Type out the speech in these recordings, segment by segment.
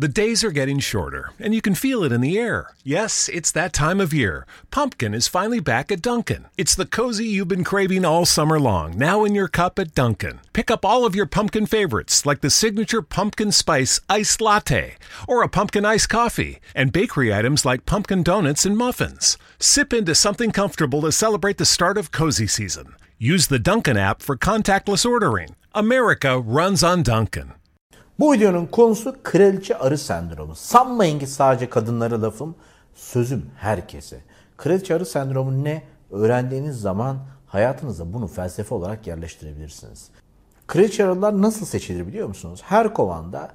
The days are getting shorter, and you can feel it in the air. Yes, it's that time of year. Pumpkin is finally back at Dunkin'. It's the cozy you've been craving all summer long, now in your cup at Dunkin'. Pick up all of your pumpkin favorites, like the signature pumpkin spice iced latte, or a pumpkin iced coffee, and bakery items like pumpkin donuts and muffins. Sip into something comfortable to celebrate the start of cozy season. Use the Dunkin' app for contactless ordering. America runs on Dunkin'. Bu videonun konusu kraliçe arı sendromu. Sanmayın ki sadece kadınlara lafım, sözüm herkese. Kraliçe arı sendromu ne? Öğrendiğiniz zaman hayatınıza bunu felsefe olarak yerleştirebilirsiniz. Kraliçe arılar nasıl seçilir biliyor musunuz? Her kovanda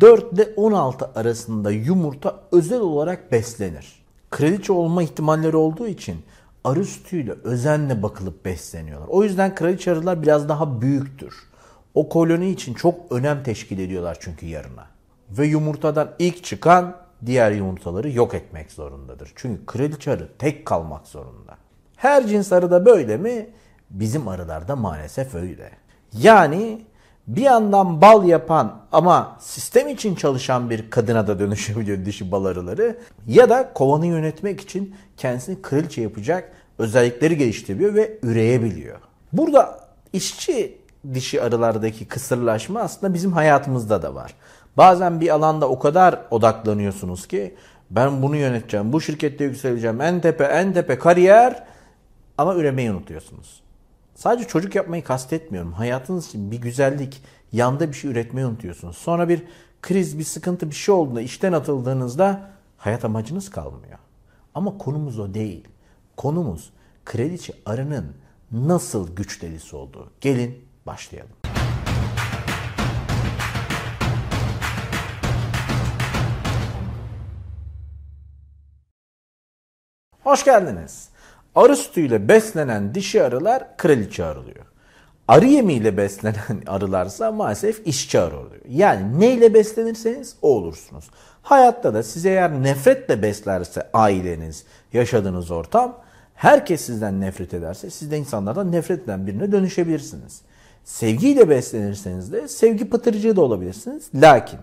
4 ile 16 arasında yumurta özel olarak beslenir. Kraliçe olma ihtimalleri olduğu için arı sütüyle özenle bakılıp besleniyorlar. O yüzden kraliçe arılar biraz daha büyüktür. O koloni için çok önem teşkil ediyorlar çünkü yarına. Ve yumurtadan ilk çıkan diğer yumurtaları yok etmek zorundadır. Çünkü kraliçe arı tek kalmak zorunda. Her cins arı da böyle mi? Bizim arılarda maalesef öyle. Yani bir yandan bal yapan ama sistem için çalışan bir kadına da dönüşebiliyor dişi bal arıları. Ya da kovanı yönetmek için kendisini kraliçe yapacak özellikleri geliştiriyor ve üreyebiliyor. Burada işçi dişi arılardaki kısırlaşma aslında bizim hayatımızda da var. Bazen bir alanda o kadar odaklanıyorsunuz ki ben bunu yöneteceğim, bu şirkette yükseleceğim, en tepe en tepe kariyer ama üremeyi unutuyorsunuz. Sadece çocuk yapmayı kastetmiyorum. Hayatınız için bir güzellik, yanda bir şey üretmeyi unutuyorsunuz. Sonra bir kriz, bir sıkıntı, bir şey olduğunda işten atıldığınızda hayat amacınız kalmıyor. Ama konumuz o değil. Konumuz kraliçe arının nasıl güç delisi olduğu. Gelin başlayalım. Hoş geldiniz. Arı sütüyle beslenen dişi arılar kraliçe arılıyor. Arı yemiyle beslenen arılarsa maalesef işçi arı oluyor. Yani neyle beslenirseniz o olursunuz. Hayatta da size eğer nefretle beslerse aileniz, yaşadığınız ortam, herkes sizden nefret ederse siz de insanlardan nefret eden birine dönüşebilirsiniz. Sevgiyle beslenirseniz de sevgi pıtırcığı da olabilirsiniz. Lakin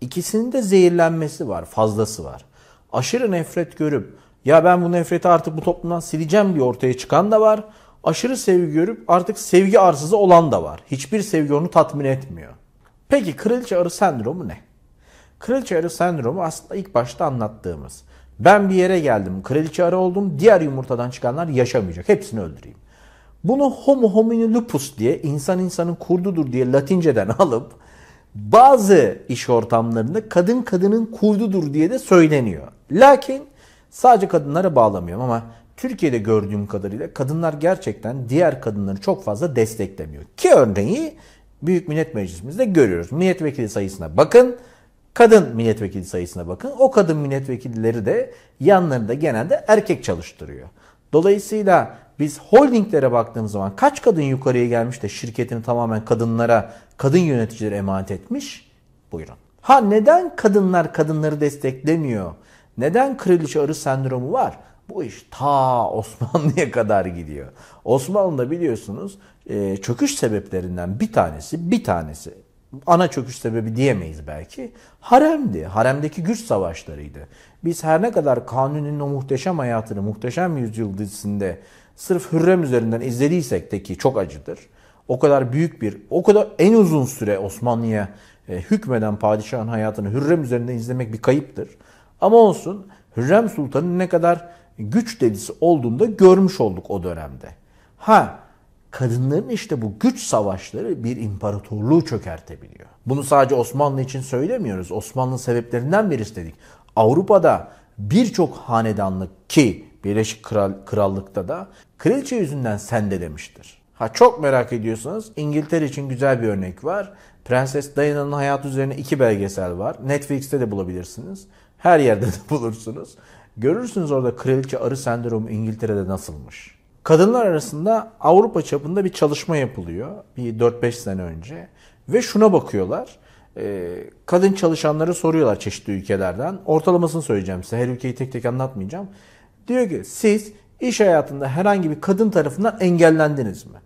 ikisinin de zehirlenmesi var, fazlası var. Aşırı nefret görüp ya ben bu nefreti artık bu toplumdan sileceğim diye ortaya çıkan da var. Aşırı sevgi görüp artık sevgi arsızı olan da var. Hiçbir sevgi onu tatmin etmiyor. Peki kraliçe arı sendromu ne? Kraliçe arı sendromu aslında ilk başta anlattığımız. Ben bir yere geldim, kraliçe arı oldum, diğer yumurtadan çıkanlar yaşamayacak. Hepsini öldüreyim. Bunu homo homini lupus diye insan insanın kurdudur diye latinceden alıp bazı iş ortamlarında kadın kadının kurdudur diye de söyleniyor. Lakin sadece kadınlara bağlamıyorum ama Türkiye'de gördüğüm kadarıyla kadınlar gerçekten diğer kadınları çok fazla desteklemiyor. Ki örneği Büyük Millet Meclisimizde görüyoruz. Milletvekili sayısına bakın, kadın milletvekili sayısına bakın. O kadın milletvekilleri de yanlarında genelde erkek çalıştırıyor. Dolayısıyla biz holdinglere baktığımız zaman kaç kadın yukarıya gelmiş de şirketini tamamen kadınlara, kadın yöneticilere emanet etmiş? Buyurun. Ha neden kadınlar kadınları desteklemiyor? Neden kraliçe arı sendromu var? Bu iş ta Osmanlı'ya kadar gidiyor. Osmanlı'da biliyorsunuz e, çöküş sebeplerinden bir tanesi, bir tanesi ana çöküş sebebi diyemeyiz belki. Haremdi. Haremdeki güç savaşlarıydı. Biz her ne kadar Kanuni'nin o muhteşem hayatını muhteşem yüzyıl dizisinde sırf Hürrem üzerinden izlediysek de ki çok acıdır. O kadar büyük bir, o kadar en uzun süre Osmanlı'ya e, hükmeden padişahın hayatını Hürrem üzerinden izlemek bir kayıptır. Ama olsun Hürrem Sultan'ın ne kadar güç delisi olduğunu da görmüş olduk o dönemde. Ha kadınların işte bu güç savaşları bir imparatorluğu çökertebiliyor. Bunu sadece Osmanlı için söylemiyoruz. Osmanlı sebeplerinden birisi dedik. Avrupa'da birçok hanedanlık ki Birleşik Kral, Krallık'ta da kraliçe yüzünden sende demiştir. Ha çok merak ediyorsanız İngiltere için güzel bir örnek var. Prenses Diana'nın hayatı üzerine iki belgesel var. Netflix'te de bulabilirsiniz. Her yerde de bulursunuz. Görürsünüz orada kraliçe arı sendromu İngiltere'de nasılmış. Kadınlar arasında Avrupa çapında bir çalışma yapılıyor. Bir 4-5 sene önce. Ve şuna bakıyorlar. Kadın çalışanları soruyorlar çeşitli ülkelerden. Ortalamasını söyleyeceğim size. Her ülkeyi tek tek anlatmayacağım. Diyor ki siz iş hayatında herhangi bir kadın tarafından engellendiniz mi?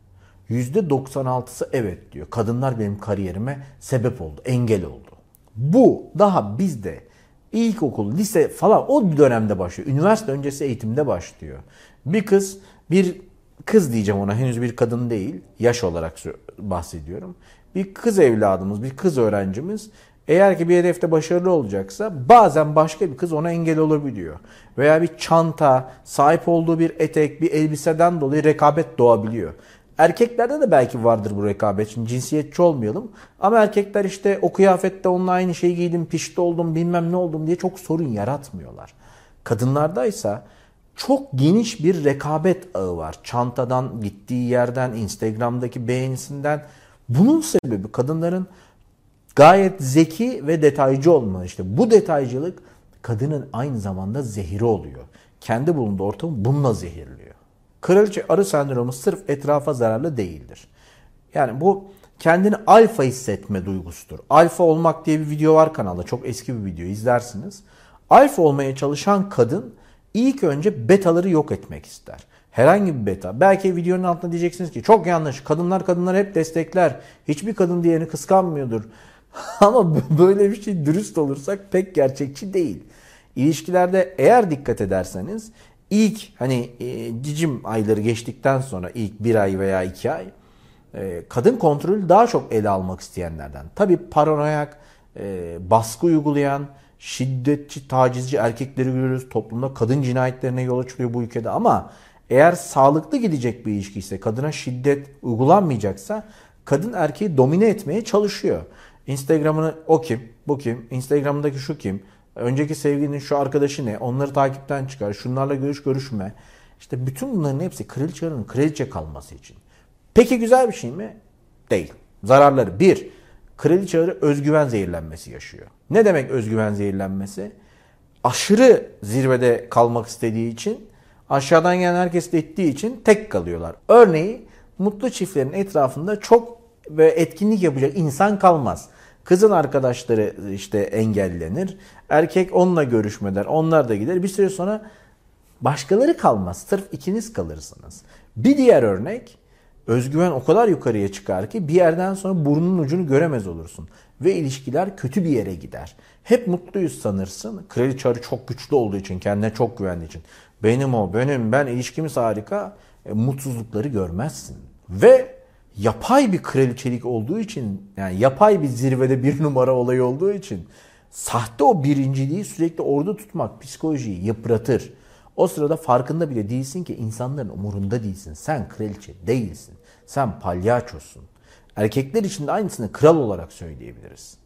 %96'sı evet diyor. Kadınlar benim kariyerime sebep oldu, engel oldu. Bu daha bizde ilkokul, lise falan o dönemde başlıyor. Üniversite öncesi eğitimde başlıyor. Bir kız, bir kız diyeceğim ona henüz bir kadın değil. Yaş olarak bahsediyorum. Bir kız evladımız, bir kız öğrencimiz eğer ki bir hedefte başarılı olacaksa bazen başka bir kız ona engel olabiliyor. Veya bir çanta, sahip olduğu bir etek, bir elbiseden dolayı rekabet doğabiliyor. Erkeklerde de belki vardır bu rekabet. Şimdi cinsiyetçi olmayalım. Ama erkekler işte o kıyafette onunla aynı şeyi giydim, pişti oldum, bilmem ne oldum diye çok sorun yaratmıyorlar. Kadınlardaysa çok geniş bir rekabet ağı var. Çantadan, gittiği yerden, Instagram'daki beğenisinden. Bunun sebebi kadınların gayet zeki ve detaycı olma. İşte bu detaycılık kadının aynı zamanda zehiri oluyor. Kendi bulunduğu ortamı bununla zehirliyor. Kraliçe arı sendromu sırf etrafa zararlı değildir. Yani bu kendini alfa hissetme duygusudur. Alfa olmak diye bir video var kanalda. Çok eski bir video izlersiniz. Alfa olmaya çalışan kadın ilk önce betaları yok etmek ister. Herhangi bir beta. Belki videonun altında diyeceksiniz ki çok yanlış. Kadınlar kadınlar hep destekler. Hiçbir kadın diğerini kıskanmıyordur. Ama böyle bir şey dürüst olursak pek gerçekçi değil. İlişkilerde eğer dikkat ederseniz ilk hani e, cicim ayları geçtikten sonra ilk bir ay veya iki ay e, kadın kontrolü daha çok ele almak isteyenlerden. Tabi paranoyak, e, baskı uygulayan, şiddetçi, tacizci erkekleri görüyoruz. Toplumda kadın cinayetlerine yol açılıyor bu ülkede ama eğer sağlıklı gidecek bir ilişki ise kadına şiddet uygulanmayacaksa kadın erkeği domine etmeye çalışıyor. Instagram'ını o kim, bu kim, Instagram'daki şu kim, önceki sevgilinin şu arkadaşı ne, onları takipten çıkar, şunlarla görüş görüşme. İşte bütün bunların hepsi kraliçe arının kraliçe kalması için. Peki güzel bir şey mi? Değil. Zararları. Bir, kraliçe özgüven zehirlenmesi yaşıyor. Ne demek özgüven zehirlenmesi? Aşırı zirvede kalmak istediği için aşağıdan gelen herkes ettiği için tek kalıyorlar. Örneği mutlu çiftlerin etrafında çok ve etkinlik yapacak insan kalmaz. Kızın arkadaşları işte engellenir. Erkek onunla görüşmeden onlar da gider. Bir süre sonra başkaları kalmaz. Sırf ikiniz kalırsınız. Bir diğer örnek özgüven o kadar yukarıya çıkar ki bir yerden sonra burnunun ucunu göremez olursun. Ve ilişkiler kötü bir yere gider. Hep mutluyuz sanırsın. Kraliçe arı çok güçlü olduğu için, kendine çok güvendiği için. Benim o, benim, ben ilişkimiz harika. E, mutsuzlukları görmezsin. Ve yapay bir kraliçelik olduğu için yani yapay bir zirvede bir numara olayı olduğu için sahte o birinciliği sürekli orada tutmak psikolojiyi yıpratır. O sırada farkında bile değilsin ki insanların umurunda değilsin. Sen kraliçe değilsin. Sen palyaçosun. Erkekler için de aynısını kral olarak söyleyebiliriz.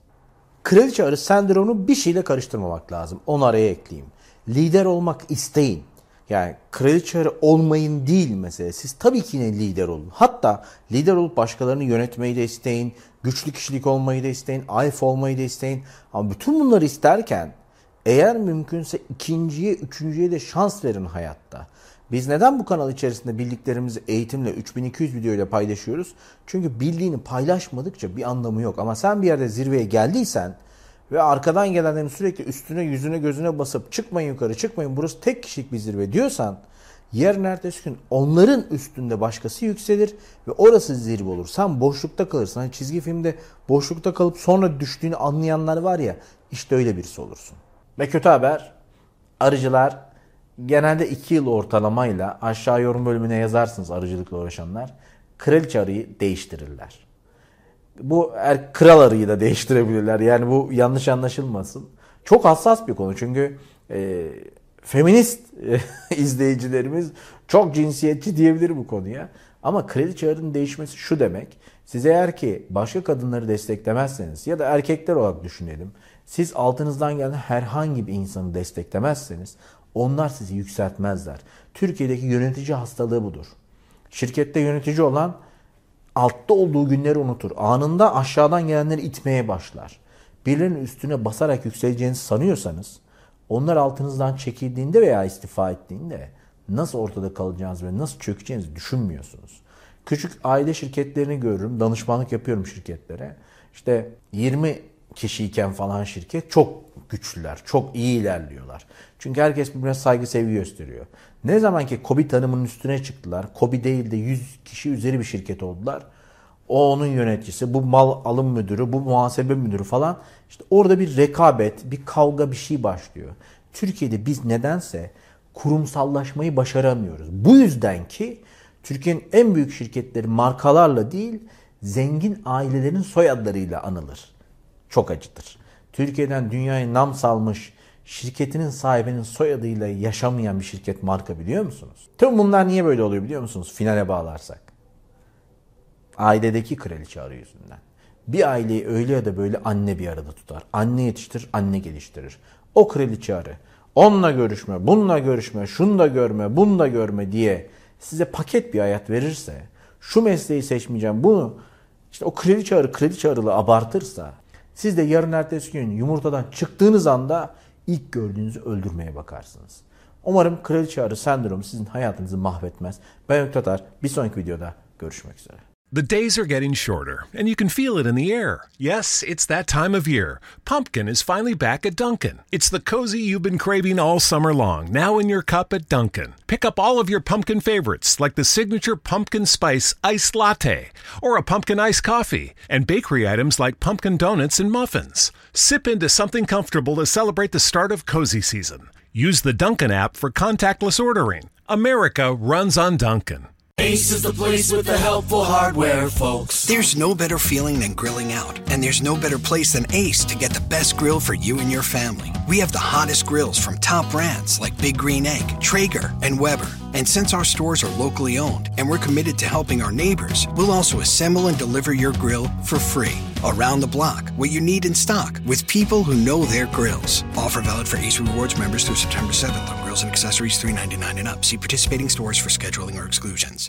Kraliçe arı sendromunu bir şeyle karıştırmamak lazım. Onu araya ekleyeyim. Lider olmak isteyin. Yani kraliçe olmayın değil mesele. Siz tabii ki yine lider olun. Hatta lider olup başkalarını yönetmeyi de isteyin. Güçlü kişilik olmayı da isteyin. Alfa olmayı da isteyin. Ama bütün bunları isterken eğer mümkünse ikinciye, üçüncüye de şans verin hayatta. Biz neden bu kanal içerisinde bildiklerimizi eğitimle 3200 video ile paylaşıyoruz? Çünkü bildiğini paylaşmadıkça bir anlamı yok. Ama sen bir yerde zirveye geldiysen ve arkadan gelenlerin sürekli üstüne yüzüne gözüne basıp çıkmayın yukarı çıkmayın burası tek kişilik bir zirve diyorsan yarın ertesi gün onların üstünde başkası yükselir ve orası zirve olur. Sen boşlukta kalırsın. Hani çizgi filmde boşlukta kalıp sonra düştüğünü anlayanlar var ya işte öyle birisi olursun. Ve kötü haber arıcılar genelde 2 yıl ortalamayla aşağı yorum bölümüne yazarsınız arıcılıkla uğraşanlar. Kraliçe arıyı değiştirirler bu er, kral arıyı da değiştirebilirler. Yani bu yanlış anlaşılmasın. Çok hassas bir konu çünkü e, feminist e, izleyicilerimiz çok cinsiyetçi diyebilir bu konuya. Ama kredi çağrının değişmesi şu demek. Siz eğer ki başka kadınları desteklemezseniz ya da erkekler olarak düşünelim. Siz altınızdan gelen herhangi bir insanı desteklemezseniz onlar sizi yükseltmezler. Türkiye'deki yönetici hastalığı budur. Şirkette yönetici olan altta olduğu günleri unutur. Anında aşağıdan gelenleri itmeye başlar. Birilerinin üstüne basarak yükseleceğinizi sanıyorsanız onlar altınızdan çekildiğinde veya istifa ettiğinde nasıl ortada kalacağınızı ve nasıl çökeceğinizi düşünmüyorsunuz. Küçük aile şirketlerini görürüm. Danışmanlık yapıyorum şirketlere. İşte 20 kişiyken falan şirket çok güçlüler, çok iyi ilerliyorlar. Çünkü herkes birbirine saygı sevgi gösteriyor. Ne zaman ki Kobi tanımının üstüne çıktılar, Kobi değil de 100 kişi üzeri bir şirket oldular. O onun yöneticisi, bu mal alım müdürü, bu muhasebe müdürü falan. İşte orada bir rekabet, bir kavga bir şey başlıyor. Türkiye'de biz nedense kurumsallaşmayı başaramıyoruz. Bu yüzden ki Türkiye'nin en büyük şirketleri markalarla değil, zengin ailelerin soyadlarıyla anılır. Çok acıdır. Türkiye'den dünyaya nam salmış şirketinin sahibinin soyadıyla yaşamayan bir şirket marka biliyor musunuz? Tüm bunlar niye böyle oluyor biliyor musunuz? Finale bağlarsak. Ailedeki kraliçe arı yüzünden. Bir aileyi öyle ya da böyle anne bir arada tutar. Anne yetiştirir, anne geliştirir. O kraliçe arı onunla görüşme, bununla görüşme, şunu da görme, bunu da görme diye size paket bir hayat verirse, şu mesleği seçmeyeceğim, bunu işte o kraliçe arı kraliçe arılı abartırsa, siz de yarın ertesi gün yumurtadan çıktığınız anda ilk gördüğünüzü öldürmeye bakarsınız. Umarım kraliçe arı sendromu sizin hayatınızı mahvetmez. Ben Öktatar. Bir sonraki videoda görüşmek üzere. The days are getting shorter, and you can feel it in the air. Yes, it's that time of year. Pumpkin is finally back at Dunkin'. It's the cozy you've been craving all summer long, now in your cup at Dunkin'. Pick up all of your pumpkin favorites, like the signature pumpkin spice iced latte, or a pumpkin iced coffee, and bakery items like pumpkin donuts and muffins. Sip into something comfortable to celebrate the start of cozy season. Use the Dunkin' app for contactless ordering. America runs on Dunkin'. Ace is the place with the helpful hardware, folks. There's no better feeling than grilling out, and there's no better place than Ace to get the best grill for you and your family. We have the hottest grills from top brands like Big Green Egg, Traeger, and Weber. And since our stores are locally owned and we're committed to helping our neighbors, we'll also assemble and deliver your grill for free. Around the block, what you need in stock, with people who know their grills. Offer valid for Ace Rewards members through September 7th on grills and accessories $3.99 and up. See participating stores for scheduling or exclusions.